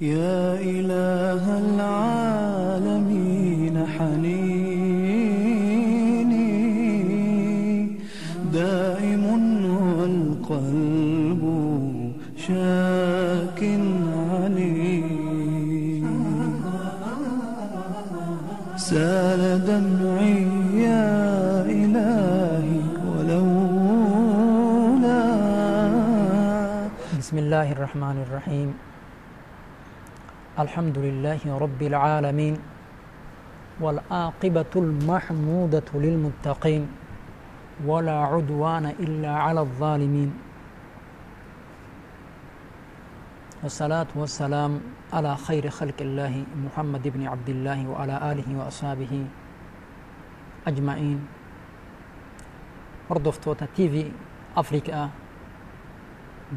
يا إله العالمين حنيني. دائم والقلب شاك علي. سال دمعي يا إلهي ولولا. بسم الله الرحمن الرحيم. الحمد لله رب العالمين والعاقبة المحمودة للمتقين ولا عدوان إلا على الظالمين والصلاة والسلام على خير خلق الله محمد بن عبد الله وعلى آله وأصحابه أجمعين. Hordoftoota tv afrikaa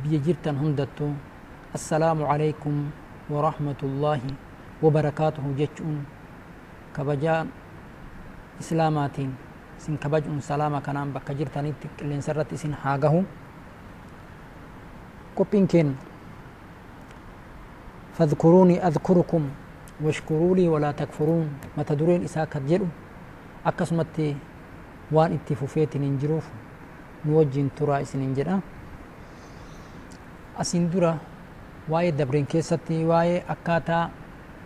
biyya jirtan hundattu assalaamu calaykum warahmatullaahi wabarakaatuhu jechuun kabajaa islaamaatiin isin kabajuun salaama kanaan bakka jirtanitti qilleensa irratti isin haa gahu qophiin keenya fadkuruunii adkurukum washkuruu lii walaa takfuruun mata dureen isaa kan jedhu akkasumatti waan itti fufeetin hin jiruuf nu waa'ee dabreen keessatti waa'ee akkaataa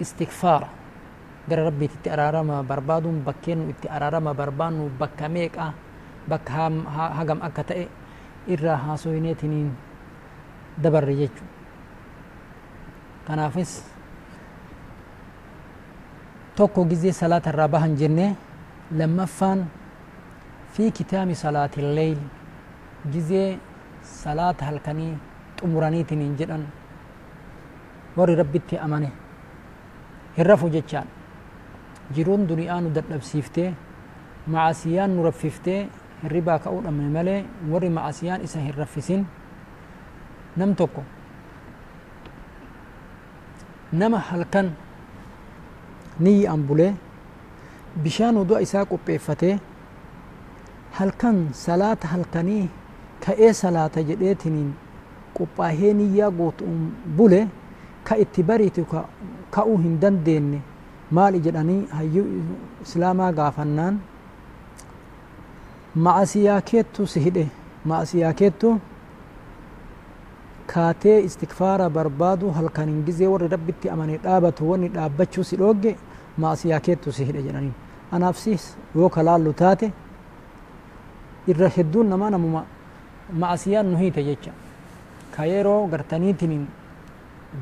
istikfaara gara rabbiititti araarama barbaaduun bakkeen itti araarama barbaannu bakka meeqa bakka hagam akka ta'e irraa haasoyineetiniin dabarre jechu. Kanaafis tokko gizee salaata irraa bahan jenne lammaffaan fi kitaami salaati leyl gizee salaata halkanii xumuraniitiniin jedhan. هلكني طمرانيت ننجدن ور ربتي أمانه هرفو جتشان جيرون دنيا ندرب سيفته معاسيان نرففته الربا كأول أمن ملي ور معاسيان إسا هرفسين نم توكو نما هلكن ني أمبولي بشان ودو إسا قبيفته halkan salaata halkanii ka'ee salaata jedheetiniin qophaahee niyyaa gootuun bule ka itti bariitu ka'uu hin dandeenye maali jedhanii hayyuu islaamaa gaafannaan ma'asiyaa keettu si hidhe ma'asiyaa keettu kaatee istikfaara barbaadu halkaniin gizee warri rabbitti amane dhaabatu wanni dhaabbachuu si dhoogge ma'asiyaa keettu si hidhe jedhanii anaafsis yoo kalaallu taate irra hedduun namaa namuma ma'asiyaan nu hiite jecha. Ka yeroo gartaniitiin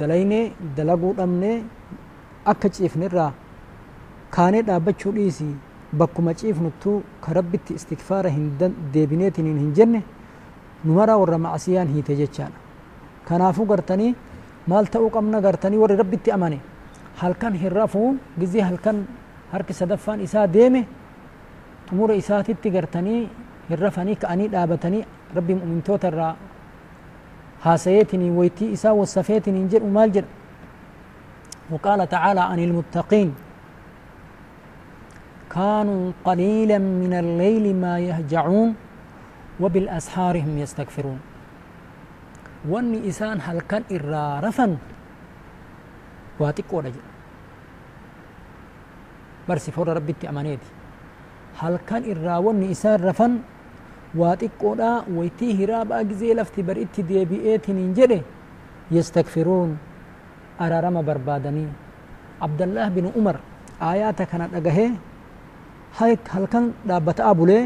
dalaynee dalaguu dhabnee akka ciifne irraa kaanee dhaabbachuu dhiisi bakkuma ciifnuttuu ka rabbitti istikfaara hin deebineetiniin hin jenne numaraa warra ma'asiyaan hiite jechaadha. Kanaafuu gartanii maal ta'uu qabna gartanii warri rabbitti amane? Halkan hin rafuu gizee halkan harki sadaffaan isaa deeme xumura isaatitti gartanii hin rafanii ka'anii dhaabatanii rabbi mu'mintoota irraa waytii isaa wassafeetiniin jedhu maal jedha وقال تعالى عن المتقين. كانوا قليلا من الليل ما يهجعون وبالأسحار هم يستغفرون واني إسان هل كان إرارفا واتق ورجل برسي فور ربي أمانيتي هل كان إراوني إسان رفن. Waa xiqqoodha waytii hiraabaa gizee lafti bar itti deebi'eetiniin jedhe yastakfiruun araarama barbaadanii abdallah bin umar aayaata kana dhagahee halkan dhaabbataa bulee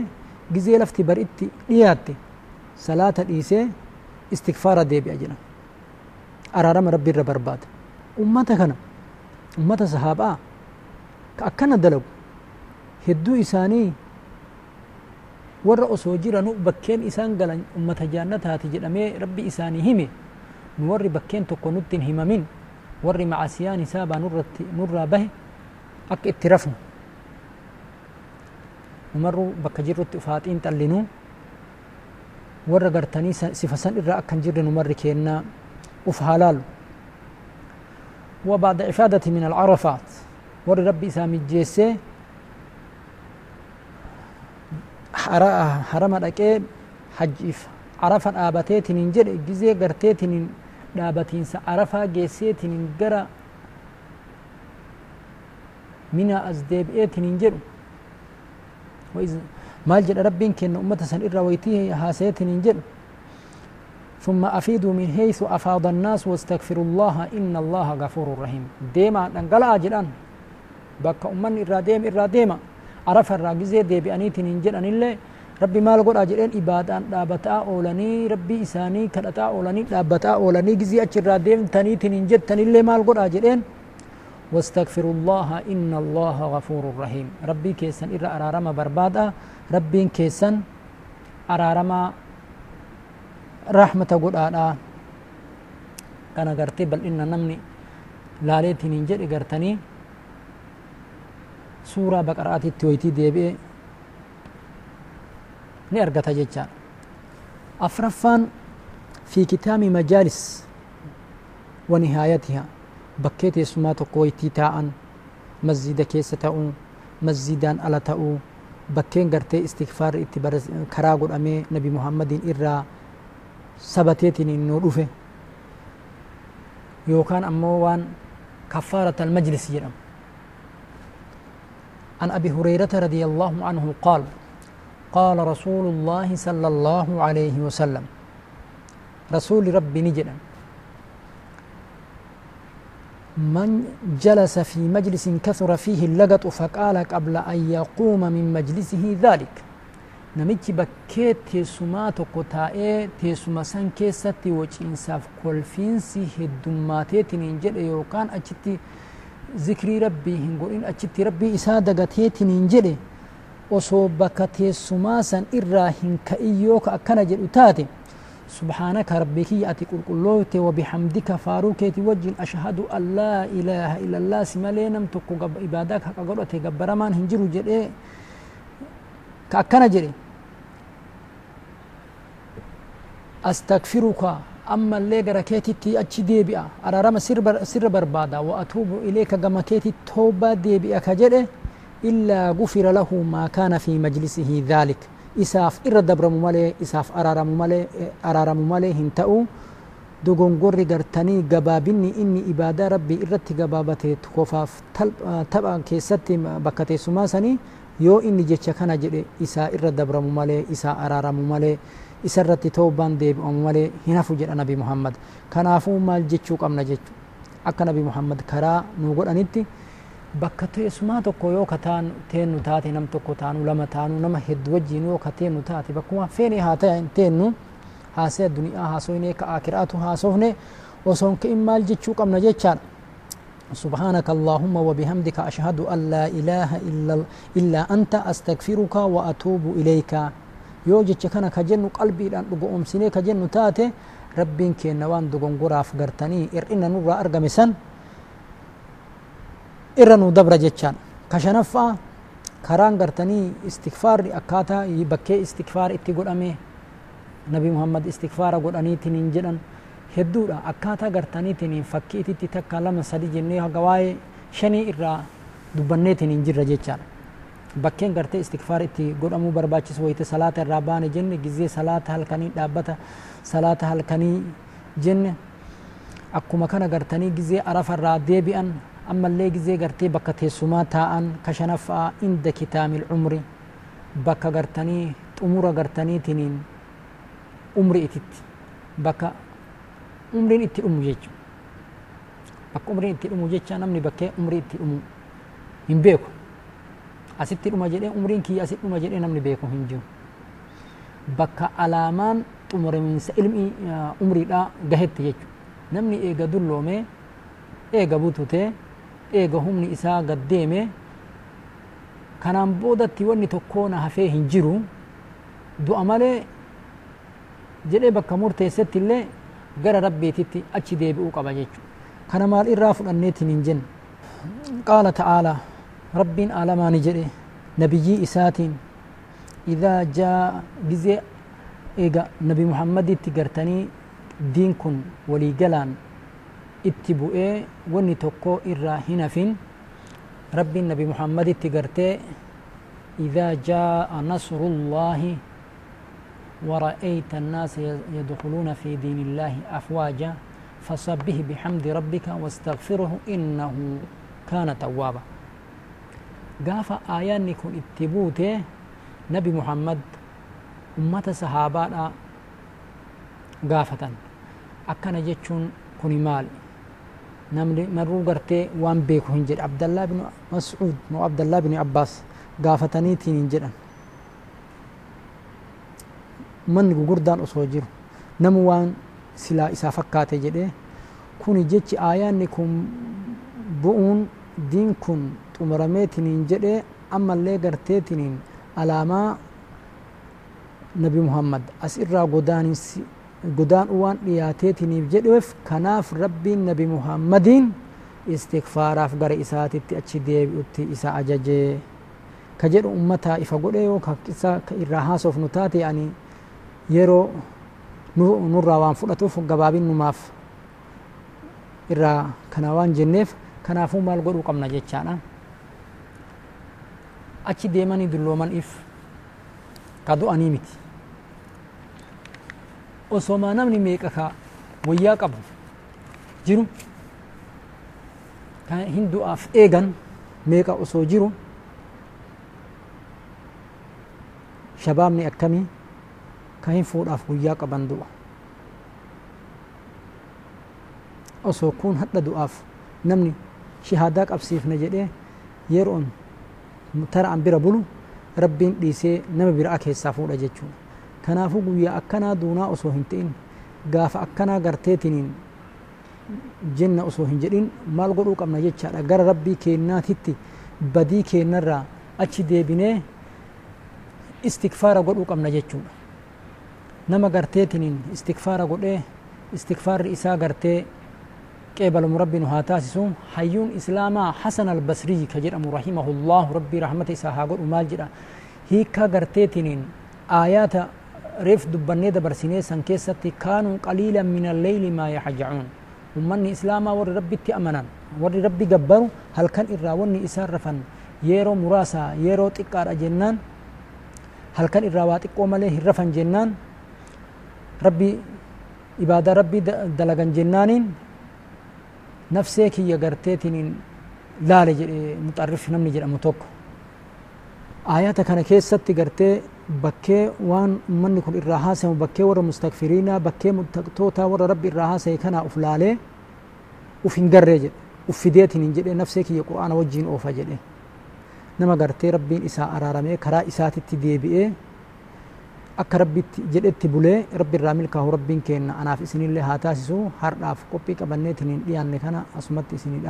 gizee lafti bar itti dhiyaatte salaata dhiisee istikfaara deebi'a jedha araarama rabbi irra barbaada ummata kana ummata sahaabaa ka akkana dalagu hedduu isaanii warra osoo jiranu bakkeen isaan galan ummata jaannataati jedhamee rabbi isaanii hime nu warri bakkeen tokko nutti hin himamin warri macasiyaan nurratti nurraa bahe akka itti rafnu numarru bakka jirrutti ufaaxiin xallinuu warra gartanii sifa san irraa akkan jirre numarri keennaa uf halaalu وبعد إفادة من العرفات ور ربي إسامي جيسي harama dhaqee hajjiif arafa dhaabateetiniin jedhe gizee garteetiniin dhaabatiinsa arafaa geesseetiin gara minaa as deebi'eetiin jedhu maal jedha rabbiin kenna ummata san irraa waytii haasayeetiin jedhu ثم أفيدوا من حيث أفاض الناس واستغفروا الله إن الله غفور رحيم ديما دنقلا جدان بك أمن إرا ديم إرا ديما عرف الراجزة دي بأنيتين إنجل أن الله ربي مال قد أجرين إبادان دابتا أولاني. ربي إساني كدتا أولاني دابتا أولاني. جزي أجر ديم تنيتين إنجل تن الله مال قد أجرين. واستغفروا الله إن الله غفور رحيم. ربي كيسن إرا أرارما بربادا. ربي كيسن أرارما rahmata godhaadha kana gartee bal'inna namni laaleetiin hin jedhe gartanii suuraa baqaraatitti hoytii deebi'e ni argata jechaadha afraffaan fi kitaami majaalis wa nihaayatiha bakkee teessumaa tokko hoytii taa'an masjida keessa ta'uu masjidaan ala ta'uu bakkeen gartee istikfaarri itti karaa godhamee nabi muhammadiin irraa sabateetiin innuu dhufe yookaan ammoo waan كفارة المجلس جرم عن أبي هريرة رضي الله عنه قال قال رسول الله صلى الله عليه وسلم رسول رب نجد من جلس في مجلس كثر فيه اللغط فقال قبل أن يقوم من مجلسه ذلك. نمت بكيت تيسما تقطع تيسما سنكي وچ انساف كل فينسي هدوماتي تنين جد أجتي zikrii rabbii hin godhin achitti rabbii isaa dagateetiin hin jedhe osoo bakka teessumaa san irraa hin ka'in yoo ka akkana jedhu taate سبحانك ربي كي أتي قل قلوت وبحمدك فاروكيت وجن أشهد أن لا إله إلا الله سمالي نمتكو قب إبادك حقا قلوتي قبرمان هنجرو جرئ كأكنا جري أستغفرك أما اللي غركيتي تي أتشي ديبئة أرارما سر, بر سر بربادا وأتوب إليك غمكيتي توبة ديبئة كجري إلا غفر له ما كان في مجلسه ذلك إساف إر دبر ممالي إساف أرارم ممالي أرارم ممالي هنتأو dogongorri gartanii gabaabinni inni ibaadaa rabbii irratti gabaabate qofaaf tapha keessatti bakka teessumaa sanii yoo inni jecha kana jedhe isaa irra dabramu malee isaa araaramu malee isa irratti toobaan deebi'amu malee hin hafu jedha nabi muhammad kanaafuu maal jechuu qabna jechu akka nabi muhammad karaa nu godhanitti bakka teessumaa tokko yoo ka teennu taate nam tokko taanu lama taanu nama hedduu wajjiin yoo ka teennu taate bakkuma feene haa teennu haasee duniyaa haasoyne ka akiraatu haasofne osoon ka'in maal jechuu qabna jechaadha سبحانك اللهم وبحمدك أشهد أن لا إله إلا, إلا أنت أستغفرك وأتوب إليك yoo jecha kana ka jennu qalbiidhaan dhugoomsinee ka jennu taate rabbiin keenna waan dogonguraaf gartanii ir'ina nurraa argame san irra nu dabra jechaan ka karaan gartanii istikfaarri akkaataa bakkee istikfaar itti godhame nabi muhammad istikfaara godhaniitiin hin jedhan hedduudha akkaataa gartaniitiin fakkiititti takka lama sadi jennee haga shanii irraa dubbanneetiin hin jirra jechaadha bakkeen gartee istikfaar itti godhamuu barbaachisu wayite salaata irraa baane jenne gizee salaata halkanii dhaabbata salaata halkanii jenne. Akkuma kana gartanii gizee arafa irraa deebi'an ammallee gizee gartee bakka teessumaa taa'an ka shanaffaa inda kitaamil umri bakka gartanii xumura gartaniitiin umri ititti bakka umriin itti dhumu jechu bakka umriin itti dhumu jecha namni bakkee umrii itti dhumu hin beeku asitti dhuma jedhee umriin kiyya asitti dhuma jedhee namni beeku hin jiru bakka alaamaan xumuramiinsa ilmi umriidhaa gahetti jechu namni eega dulloomee eega bututee eega humni isaa gaddeeme kanaan boodatti wanni tokko na hafee hin jiru du'a malee jedhee bakka murteessetti illee gara rabbiititti achi deebi'uu qaba jechu kana maal irraa fudhanneetiin hin jenne qaala ta'aalaa ربي على ما نجري نبي إساتين. إذا جاء جزء إيجا نبي محمد تجرتني دينكم ولي جلان اتبوا إيه ونتوكو إراهنا فين. ربي نبي محمد تجرتي. إذا جاء نصر الله ورأيت الناس يدخلون في دين الله أفواجا فصبه بحمد ربك واستغفره إنه كان توابا. gaafa aayaanni kun itti buute nabi muhammad ummata sahaabaadha gaafatan. Akkana jechuun kuni maal namni maruu gartee waan beeku hin jedhe. Abdallaa bin mas'uud moo abdallaa bin abbaas gaafataniitiin hin jedhan. Manni gugurdaan osoo jiru namu waan silaa isaa fakkaate jedhe kuni jechi aayaanni kun bu'uun diin kun xumurameetiniin jedhee ammallee garteetiniin alaamaa nabi muhammad as irraa godaan waan dhiyaateetiniif jedheef kanaaf rabbiin nabi muhammadiin istikfaaraaf gara isaatitti achi deebi'utti isa ajajee. Ka jedhu ummataa ifa godhe yoo ka irraa haasofnu taate ani yeroo nurraa waan fudhatuuf gabaabinnumaaf irraa kana waan jenneef kanaafuu maal godhuu qabna jechaadha achi deemanii dulloomanif ka du'anii miti osomaa namni meeqa ka wayyaa qabu jiru ka hin du'aaf eegan meeqa osoo jiru shabaabni akkamii ka hin fuudhaaf guyyaa qaban du'a osoo kun hadha du'aaf namni shahaadaa qabsiifna jedhee yeroon tara an bira bulu rabbiin dhiisee nama biraa keessaa fuudha jechuudha. Kanaafuu guyyaa akkanaa duunaa osoo hin ta'in gaafa akkanaa garteetiniin jenna osoo hin jedhin maal godhuu qabna jechaadha. Gara rabbii keennaatitti badii keennarraa achi deebinee istikfaara godhuu qabna jechuudha. Nama garteetiniin istikfaara godhee istikfaarri isaa gartee qeebalamu rabbi nu haa taasisu hayyuun islaamaa hasan albasrii ka jedhamu rahimahullahu rabbii rahmata isaa haa godhu maal jedha hiikkaa garteetiniin aayaata reef dubbannee dabarsinee san keessatti kaanuu qaliilan min alleyli maa yaxjacuun ummanni islaamaa warri rabbitti amanan warri rabbi gabbaru halkan irraa wanni isaan rafan yeroo muraasa yeroo xiqqaadha jennaan halkan irraa waa xiqqoo malee hin nafsee kiyya garteetiniin laale jedhe muxarrif namni jedhamu tokko ayata kana keessatti gartee bakkee waan ummanni kun irraa haasamu bakkee warra mustakfiriinaa bakkee muttaqtoota warra rabbi irraa haasaye kanaa uf laalee uf hin garree jedhe uf fideetiniin jedhe nafsee kiyya qur'aana wajjiin oofa jedhe nama gartee rabbiin isaa araaramee karaa isaatitti deebi'ee akka rabbitti jedhetti bulee rabbi irraa milkaahu rabbiin kenna anaaf isinillee haa taasisu hardhaaf qophii qabanneetiniin dhiyaanne kana asumatti isinii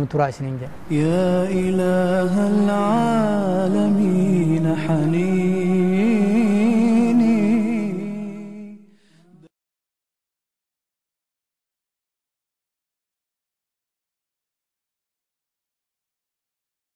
nu turaa isiniin jedha يا إله العالمين حنين